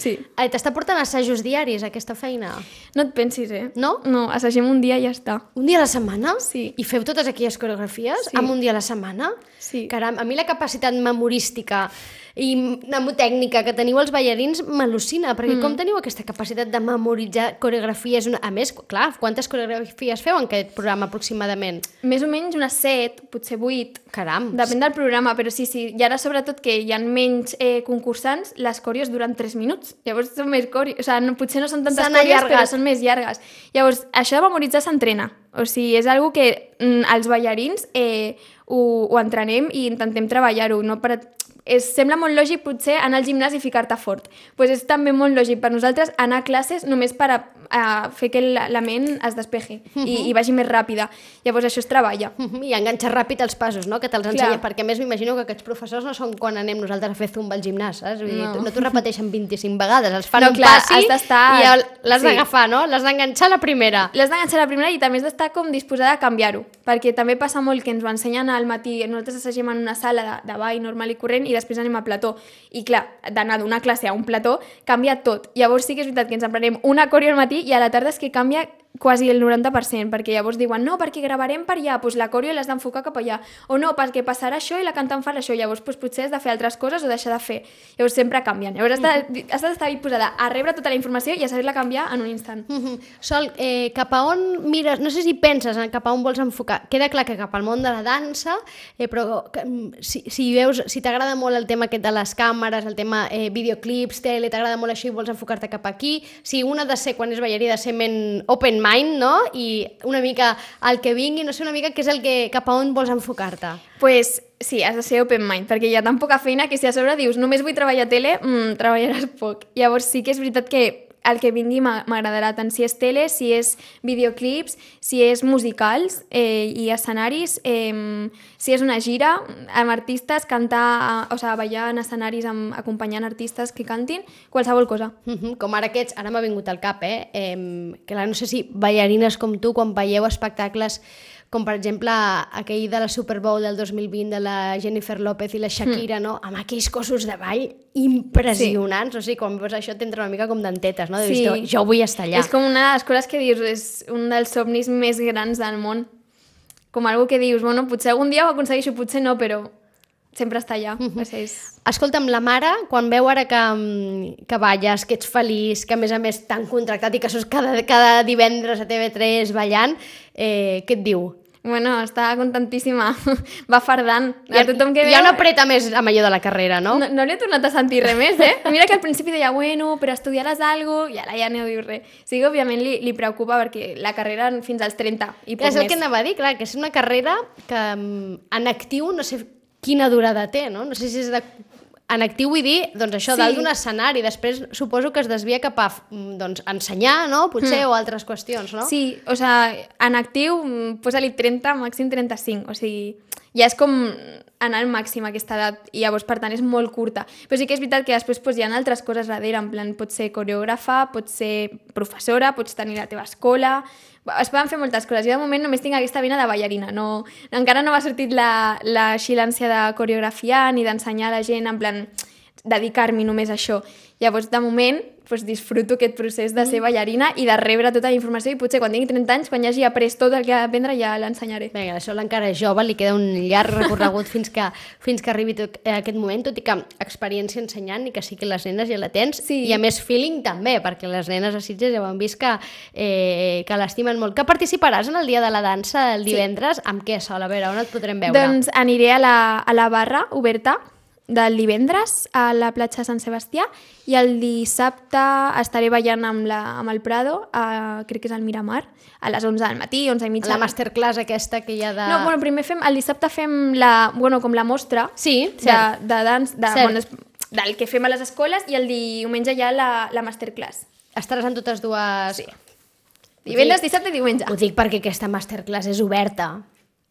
Sí. Eh, T'està portant assajos diaris, aquesta feina? No et pensis, eh? No? No, assagem un dia i ja està. Un dia a la setmana? Sí. I feu totes aquelles coreografies Sí. amb un dia a la setmana? Sí. Caram, a mi la capacitat memorística i mnemotècnica que teniu els ballarins m'al·lucina, perquè mm. com teniu aquesta capacitat de memoritzar coreografies? Una... A més, clar, quantes coreografies feu en aquest programa aproximadament? Més o menys unes 7, potser 8. Caram. Depèn del programa, però sí, sí. I ara, sobretot, que hi ha menys eh, concursants, les còrios duren 3 minuts. Llavors són més còrios. O sigui, no, potser no són tantes còrios, però són més llargues. Llavors, això de memoritzar s'entrena. O sigui, és algo que mm, els ballarins eh, ho, ho entrenem i intentem treballar-ho. No per... és, sembla molt lògic, potser, anar al gimnàs i ficar-te fort. pues és també molt lògic per nosaltres anar a classes només per a, a fer que la, ment es despeji i, i vagi més ràpida. Llavors, això es treballa. I enganxar ràpid els passos, no? Que te'ls ensenya, Clar. perquè a més m'imagino que aquests professors no són quan anem nosaltres a fer zumba al gimnàs, saps? Vull dir, No. no t'ho repeteixen 25 vegades, els fan No, un clar, passi i l'has sí. d'agafar, no? L'has d'enganxar la primera. L'has d'enganxar la primera i també has d'estar com disposada a canviar-ho, perquè també passa molt que ens ho ensenyen al matí, nosaltres assagem en una sala de, de ball normal i corrent i després anem a plató. I clar, d'anar d'una classe a un plató canvia tot. Llavors sí que és veritat que ens aprenem una coreo al matí i a la tarda és que canvia quasi el 90%, perquè llavors diuen no, perquè gravarem per allà, doncs la coreo l'has d'enfocar cap allà, o no, perquè passarà això i la cantant farà això, llavors doncs, potser has de fer altres coses o deixar de fer. Llavors sempre canvien. Llavors has de- has d'estar disposada a rebre tota la informació i a saber-la canviar en un instant. Mhm. Sol, eh, cap a on mires, no sé si penses en cap a on vols enfocar, queda clar que cap al món de la dansa, eh, però que, mm, si, si veus, si t'agrada molt el tema aquest de les càmeres, el tema eh, videoclips, tele, t'agrada molt això i vols enfocar-te cap aquí, si una de ser, quan és ballarí, de ser ment open mind, no? I una mica el que vingui, no sé una mica què és el que, cap a on vols enfocar-te. pues, sí, has de ser open mind, perquè hi ha tan poca feina que si a sobre dius només vull treballar a tele, mmm, treballaràs poc. Llavors sí que és veritat que el que vingui m'a- m'agradarà tant si és tele, si és videoclips, si és musicals eh, i escenaris, eh, si és una gira amb artistes, cantar, o sigui, ballar en escenaris amb, acompanyant artistes que cantin, qualsevol cosa. Mhm, Com ara aquests, ara m'ha vingut al cap, eh? eh que no sé si ballarines com tu, quan veieu espectacles com per exemple aquell de la Super Bowl del 2020 de la Jennifer López i la Shakira, no? amb aquells cossos de ball impressionants, sí. o sigui, quan veus això t'entra una mica com dentetes, no? De Sí. jo vull estar allà. És com una de les coses que dius, és un dels somnis més grans del món. Com algo que dius, bueno, potser algun dia ho aconsegueixo, potser no, però sempre està allà. O sigui, és... Escolta'm, la mare, quan veu ara que, mm, que balles, que ets feliç, que a més a més t'han contractat i que sos cada, cada divendres a TV3 ballant, eh, què et diu? Bueno, està contentíssima. Va fardant. A Ja, tothom que ja veu- no apreta més amb allò de la carrera, no? No, no li he tornat a sentir res més, eh? Mira que al principi deia, bueno, però estudiaràs cosa, i ara ja no diu res. Sí que, òbviament, li, li preocupa perquè la carrera fins als 30 i poc és el més. que anava a dir, clar, que és una carrera que mm, en actiu no sé quina durada té, no? No sé si és de... En actiu vull dir, doncs això, Sí. dalt d'un escenari, després suposo que es desvia cap a mm, doncs, ensenyar, no? Potser, mm. o altres qüestions, no? Sí, o sigui, en actiu, posa-li 30, màxim 35, o sigui, ja és com anar al màxim aquesta edat, i llavors, per tant, és molt curta. Però sí que és veritat que després pues, hi ha altres coses darrere, en plan, pots ser coreògrafa, pots ser professora, pots tenir la teva escola, es poden fer moltes coses. Jo de moment només tinc aquesta vena de ballarina, no, encara no m'ha sortit la, la xilància de coreografiar ni d'ensenyar a la gent, en plan, dedicar-m'hi només a això. Llavors, de moment, doncs, disfruto aquest procés de ser ballarina i de rebre tota la informació i potser quan tingui 30 anys, quan ja hagi après tot el que ha d'aprendre, ja l'ensenyaré. Vinga, això encara és jove, li queda un llarg recorregut fins que, fins que arribi tot, eh, aquest moment, tot i que experiència ensenyant i que sí que les nenes ja la tens, Sí. i a més feeling també, perquè les nenes a Sitges ja ho han vist que, eh, que l'estimen molt. Que participaràs en el dia de la dansa el divendres? Amb què, Sol? A veure, on et podrem veure? Doncs aniré a la, a la barra oberta del divendres a la platja de Sant Sebastià i el dissabte estaré ballant amb, la, amb el Prado, a, crec que és al Miramar, a les 11 del matí, 11 i mitja. la masterclass aquesta que hi ha de... No, bueno, primer fem, el dissabte fem la, bueno, com la mostra Sí, de, cert. de dans, de, Cert. bueno, del que fem a les escoles i el diumenge ja la, la masterclass. Estaràs en totes dues... Sí. Divendres, dissabte i diumenge. Ho dic perquè aquesta masterclass és oberta.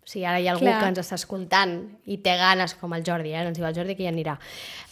Sigui, ara hi ha algú Clar. que ens està escoltant i té ganes, com el Jordi, eh? ens diu el Jordi que ja anirà,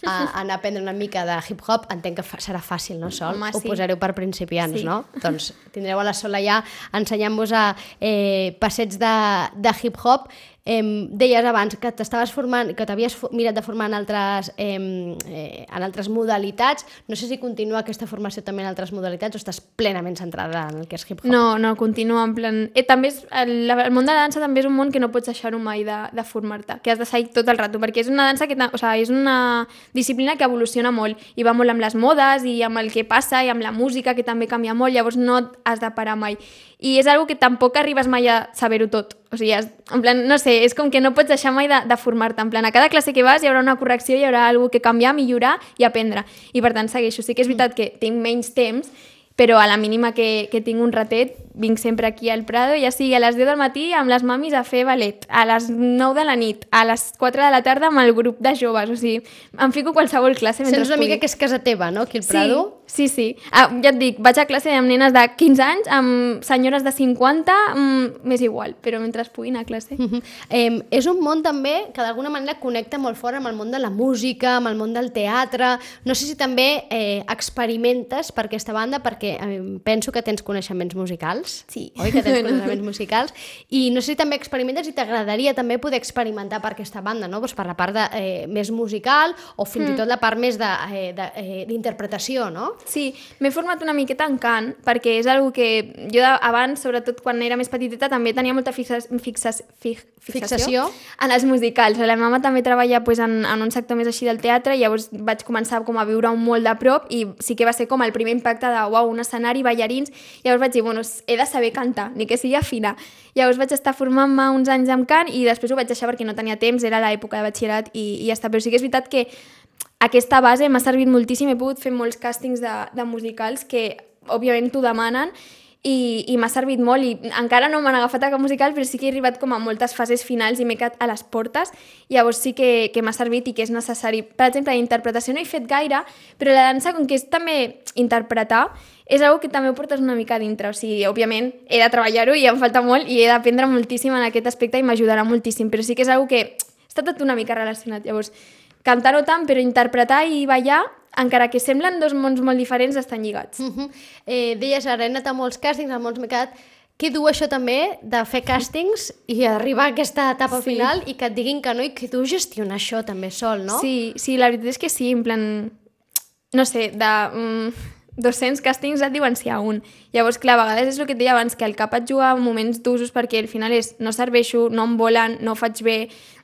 a, a anar a aprendre una mica de hip-hop, entenc que fa, serà fàcil, no, Sol? Home, Ho sí. posareu per principiants, Sí. no? Doncs tindreu a la Sol allà ensenyant-vos a eh, passets de, de hip-hop. Eh, deies abans que t'estaves formant, que t'havies mirat de formar en altres, eh, en altres modalitats. No sé si continua aquesta formació també en altres modalitats o estàs plenament centrada en el que és hip-hop. No, no, continua en plan... Eh, també és, el, el món de la dansa també és un món que no pots deixar-ho mai de, de formar-te, que has de seguir tot el rato, perquè és una dansa que... O sigui, és una disciplina que evoluciona molt i va molt amb les modes i amb el que passa i amb la música que també canvia molt, llavors no has de parar mai. I és algo que tampoc arribes mai a saber-ho tot. O sigui, has, en plan, no sé, és com que no pots deixar mai de, de formar-te. En plan, a cada classe que vas hi haurà una correcció, hi haurà alguna que canviar, millorar i aprendre. I per tant segueixo. Sí que és veritat que tinc menys temps, però a la mínima que, que tinc un ratet vinc sempre aquí al Prado, ja sigui a les 10 del matí amb les mamis a fer ballet, a les 9 de la nit, a les 4 de la tarda amb el grup de joves, o sigui, em fico qualsevol classe mentre Sents una mica que és casa teva, no? Aquí al Prado. Sí, sí, sí. Ah, ja et dic, vaig a classe amb nenes de 15 anys, amb senyores de 50, mm, m'és igual, però mentre pugui anar a classe. Mhm. Eh, és un món també que d'alguna manera connecta molt fort amb el món de la música, amb el món del teatre. No sé si també eh, experimentes per aquesta banda, perquè eh, penso que tens coneixements musicals. Sí. Oi que tens coneixements musicals? I no sé si també experimentes i t'agradaria també poder experimentar per aquesta banda, no? Pues per la part de, eh, més musical o fins Mm. i tot la part més d'interpretació, de, eh, de, eh, d'interpretació, no? Sí, m'he format una miqueta en cant, perquè és algo que jo abans, sobretot quan era més petiteta, també tenia molta fixa, fixa, fix, fixació, Fixació. en els musicals. La meva mama també treballa pues, en, en un sector més així del teatre, i llavors vaig començar com a viure un molt de prop i sí que va ser com el primer impacte de uau, un escenari, ballarins, llavors vaig dir, bueno, he de saber cantar, ni que sigui afina. Llavors vaig estar formant-me uns anys amb cant i després ho vaig deixar perquè no tenia temps, era l'època de batxillerat i, i ja està. Però sí que és veritat que aquesta base m'ha servit moltíssim, he pogut fer molts càstings de, de musicals que òbviament t'ho demanen i, i m'ha servit molt i encara no m'han agafat a cap musical però sí que he arribat com a moltes fases finals i m'he quedat a les portes. Llavors sí que, que m'ha servit i que és necessari. Per exemple, d'interpretació no he fet gaire però la dansa com que és també interpretar és una que també ho portes una mica dintre. O sigui, òbviament he de treballar-ho i em falta molt i he d'aprendre moltíssim en aquest aspecte i m'ajudarà moltíssim però sí que és una que està tot una mica relacionat. Llavors cantar no tant, però interpretar i ballar, encara que semblen dos mons molt diferents, estan lligats. Uh -huh. eh, deies, ara he anat a molts càstings, a molts m'he quedat... Què du això també de fer càstings i arribar a aquesta etapa Sí. final i que et diguin que no i que tu gestionar això també sol, no? Sí, sí, la veritat és que sí, en plan... No sé, de... Mm, 200 càstings et diuen si hi ha un. Llavors, clar, a vegades és el que et deia abans, que el cap et juga en moments d'usos perquè al final és no serveixo, no em volen, no faig bé,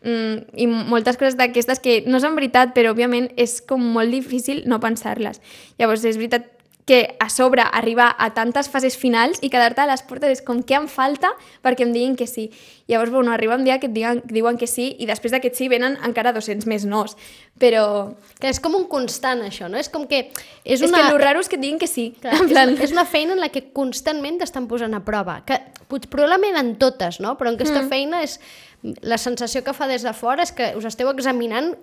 mm, i moltes coses d'aquestes que no són veritat, però òbviament és com molt difícil no pensar-les. Llavors, és veritat que a sobre arribar a tantes fases finals i quedar-te a les portes és com què em falta perquè em diguin que sí. Llavors, bueno, arriba un dia que et diuen, que diuen que sí i després d'aquest sí venen encara 200 més nos. Però... Que és com un constant, això, no? És com que... És, És una... que el raro és que et diguin que sí. Clar, en plan... és, és una feina en la que constantment t'estan posant a prova, que pot- probablement en totes, no? però en aquesta mm. feina és la sensació que fa des de fora és que us esteu examinant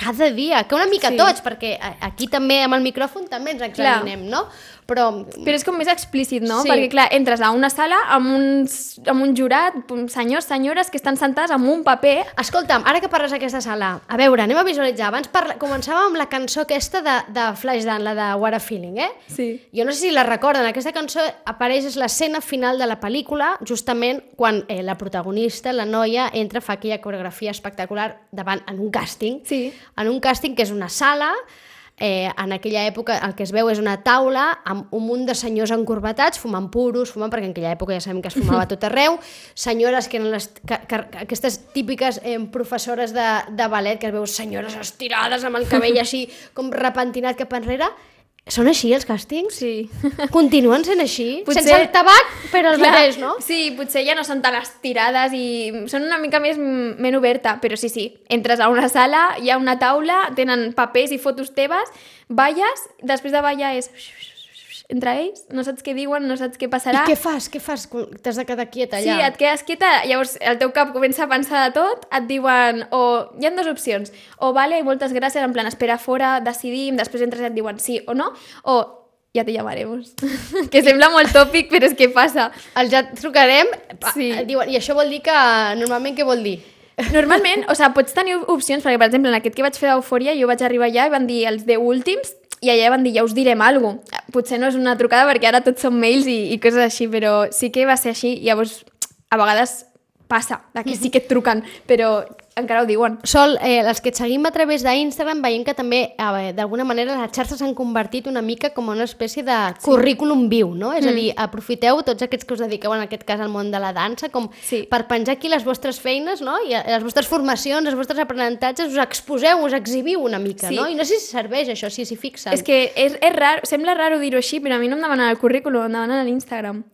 cada dia, que una mica Sí. tots, perquè aquí també amb el micròfon també ens examinem, no? Però, Però és com més explícit, no? Sí. Perquè, clar, entres a una sala amb, uns, amb un jurat, senyors, senyores, que estan sentats amb un paper escolta'm, ara que parles d'aquesta sala, a veure, anem a visualitzar. Abans parla... començàvem amb la cançó aquesta de, de Flashdance, la de What a Feeling, eh? Sí. Jo no sé si la recorden, aquesta cançó apareix és l'escena final de la pel·lícula, justament quan eh, la protagonista, la noia, entra, fa aquella coreografia espectacular davant en un càsting, Sí. En un càsting que és una sala, eh, en aquella època el que es veu és una taula amb un munt de senyors encorbatats fumant puros, fumant, perquè en aquella època ja sabem que es fumava tot arreu, senyores que eren les, que, que, aquestes típiques eh, professores de, de ballet que es veu senyores estirades amb el cabell així com repentinat cap enrere, són així els càstings? Sí. Continuen sent així? Potser- Sense el tabac, però el Clar, mateix, no? Sí, potser ja no són tan estirades i són una mica més ment oberta, però sí, sí, entres a una sala, hi ha una taula, tenen papers i fotos teves, balles, després de ballar és entre ells, no saps què diuen, no saps què passarà. I què fas? Què fas? T'has de quedar quieta allà? Sí, et quedes quieta, llavors el teu cap comença a pensar de tot, et diuen, o hi ha dues opcions, o vale, moltes gràcies, en plan, espera fora, decidim, després entres i et diuen sí o no, o ja te llamaremos. que sembla molt tòpic, però és que passa. El ja trucarem, Sí. diuen, i això vol dir que normalment què vol dir? Normalment, o sigui, pots tenir opcions, perquè, per exemple, en aquest que vaig fer d'Eufòria, jo vaig arribar allà i van dir els 10 últims, i allà van dir, ja us direm alguna cosa. Potser no és una trucada perquè ara tots són mails i, i coses així, però sí que va ser així. Llavors, a vegades passa, que sí que et truquen, però encara ho diuen. Sol, eh, els que et seguim a través d'Instagram veiem que també, eh, d'alguna manera, les xarxes s'han convertit una mica com una espècie de currículum viu, no? És a dir, aprofiteu tots aquests que us dediqueu, en aquest cas, al món de la dansa, com Sí. per penjar aquí les vostres feines, no? I eh, les vostres formacions, els vostres aprenentatges, us exposeu, us exhibiu una mica, Sí. no? I no sé si serveix això, si s'hi fixen. És que és, és rar, sembla raro dir-ho així, però a mi no em demanen el currículum, em demanen l'Instagram.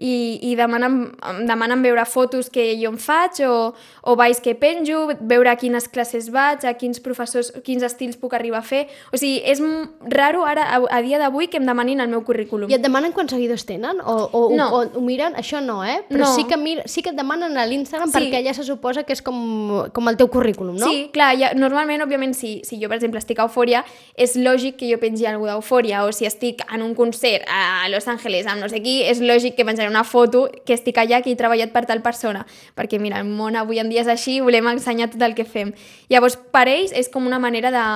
I, i demanen, em demanen veure fotos que jo em faig o, o balls que penjo, veure a quines classes vaig, a quins professors, quins estils puc arribar a fer. O sigui, és raro ara, a, a dia d'avui, que em demanin el meu currículum. I et demanen quants seguidors tenen? O, o, No. o, o miren? Això no, eh? Però No. sí, que mir, sí que et demanen a l'Instagram Sí. perquè allà se suposa que és com, com el teu currículum, no? Sí, clar, ja, normalment, òbviament, si, si jo, per exemple, estic a Eufòria, és lògic que jo pengi alguna d'Eufòria, o si estic en un concert a Los Angeles amb no sé qui, és lògic que penjaré una foto que estic allà, que he treballat per tal persona, perquè, mira, el món avui en dia és així, volem ensenyar tot el que fem. Llavors, per ells, és com una manera de...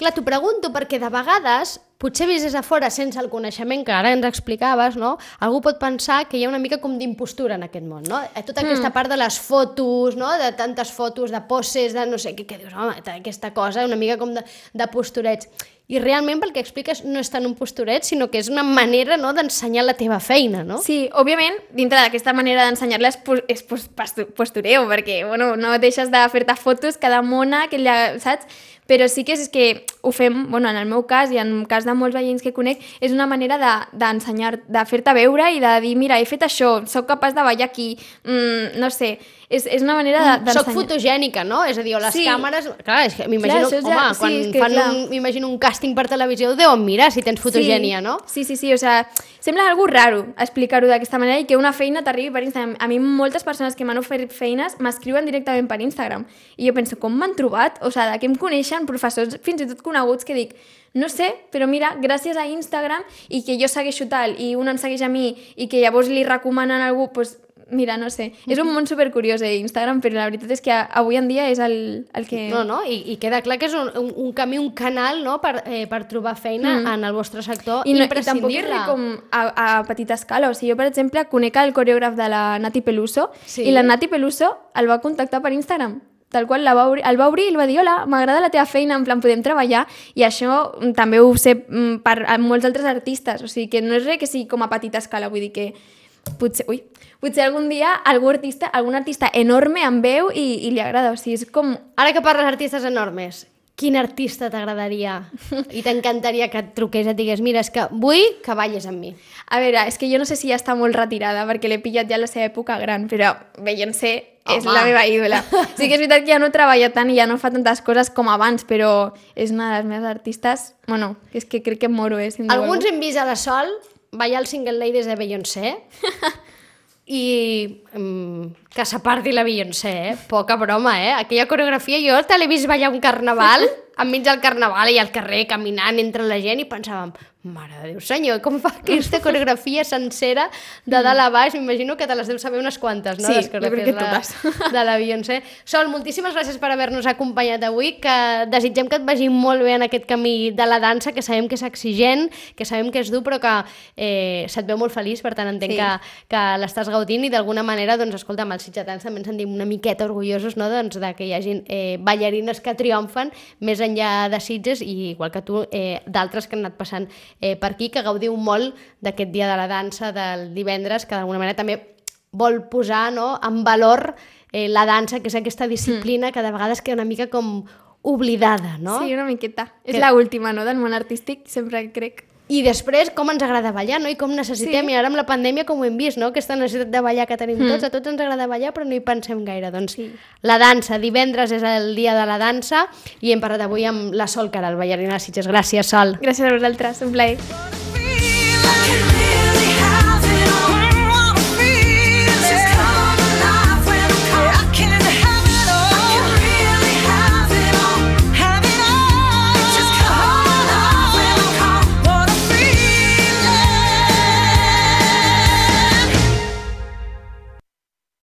Clar, t'ho pregunto perquè de vegades, potser vist des de fora sense el coneixement que ara ens explicaves, no? algú pot pensar que hi ha una mica com d'impostura en aquest món, no? Eh, Tota aquesta part de les fotos, no? de tantes fotos, de poses, de no sé què, que dius, home, aquesta cosa, una mica com de, de posturets. I realment, pel que expliques, no és tant un posturet, sinó que és una manera no, d'ensenyar la teva feina, no? Sí, òbviament, dintre d'aquesta manera d'ensenyar-la és, és pos- pastu- postureo, perquè bueno, no deixes de fer-te fotos cada mona, que lla, saps? Però sí que és, és que ho fem, bueno, en el meu cas i en el cas de molts veïns que conec, és una manera de- d'ensenyar, de, de fer-te veure i de dir, mira, he fet això, sóc capaç de ballar aquí, mm, no sé, és, és una manera de- d'ensenyar. Soc fotogènica, no? És a dir, les Sí. càmeres... Clar, és que m'imagino, és home, ja- sí, quan que fan clar. un, m'imagino un càsting per televisió, ho deuen mirar si tens fotogènia, sí. no? Sí, sí, sí, o sea, sembla algo raro explicar-ho d'aquesta manera i que una feina t'arribi per Instagram. A mi moltes persones que m'han oferit feines m'escriuen directament per Instagram i jo penso, com m'han trobat? O sea, de què em coneixen professors fins i tot coneguts que dic, no sé, però mira, gràcies a Instagram i que jo segueixo tal i un em segueix a mi i que llavors li recomanen a algú, doncs mira, no sé. És un món supercuriós, eh, Instagram, però la veritat és que avui en dia és el, el que... No, no, i, i queda clar que és un, un, un camí, un canal no? per, eh, per trobar feina mm. en el vostre sector I, no, i tampoc és com a, a petita escala. O sigui, jo, per exemple, conec el coreògraf de la Nati Peluso Sí. i la Nati Peluso el va contactar per Instagram. tal qual la va obrir, el va obrir i el va dir hola, m'agrada la teva feina, en plan podem treballar i això mm, també ho sé mm, per molts altres artistes, o sigui que no és res que sigui com a petita escala, vull dir que potser, ui, potser algun dia algú artista, algun artista enorme em veu i, i li agrada, o sigui, és com... Ara que parles d'artistes enormes, quin artista t'agradaria i t'encantaria que et truqués i et digués mira, és que vull que balles amb mi. A veure, és que jo no sé si ja està molt retirada perquè l'he pillat ja a la seva època gran, però Beyoncé és Home. la meva ídola. Sí que és veritat que ja no treballa tant i ja no fa tantes coses com abans, però és una de les meves artistes... Bueno, és que crec que moro, eh? Si Alguns hem vist a la Sol ballar el Single Ladies de Beyoncé i mm, que s'aparti la Beyoncé, eh? Poca broma, eh? Aquella coreografia jo te l'he vist ballar un carnaval, enmig del carnaval i al carrer caminant entre la gent i pensàvem, mare de Déu senyor, com fa aquesta coreografia sencera de dalt a baix? M'imagino que te les deus saber unes quantes, no? Sí, Les jo crec que totes. De, la Beyoncé. Sol, moltíssimes gràcies per haver-nos acompanyat avui, que desitgem que et vagi molt bé en aquest camí de la dansa, que sabem que és exigent, que sabem que és dur, però que eh, se't veu molt feliç, per tant entenc Sí. que, que l'estàs gaudint i d'alguna manera, doncs, escolta, amb els sitgetans també ens sentim una miqueta orgullosos no? doncs, de que hi hagin eh, ballarines que triomfen més enllà de Sitges i igual que tu, eh, d'altres que han anat passant eh, per aquí, que gaudiu molt d'aquest dia de la dansa del divendres, que d'alguna manera també vol posar no, en valor eh, la dansa, que és aquesta disciplina que de vegades queda una mica com oblidada, no? Sí, una miqueta. És Que- la última, no?, del món artístic, sempre crec. I després, com ens agrada ballar, no? I com necessitem, Sí. i ara amb la pandèmia com ho hem vist, no? Aquesta necessitat de ballar que tenim tots, a tots ens agrada ballar, però no hi pensem gaire. Doncs Sí. la dansa, divendres és el dia de la dansa, i hem parlat avui amb la Sol Caral, ballarina de Sitges. Gràcies, Sol. Gràcies a vosaltres, un plaer.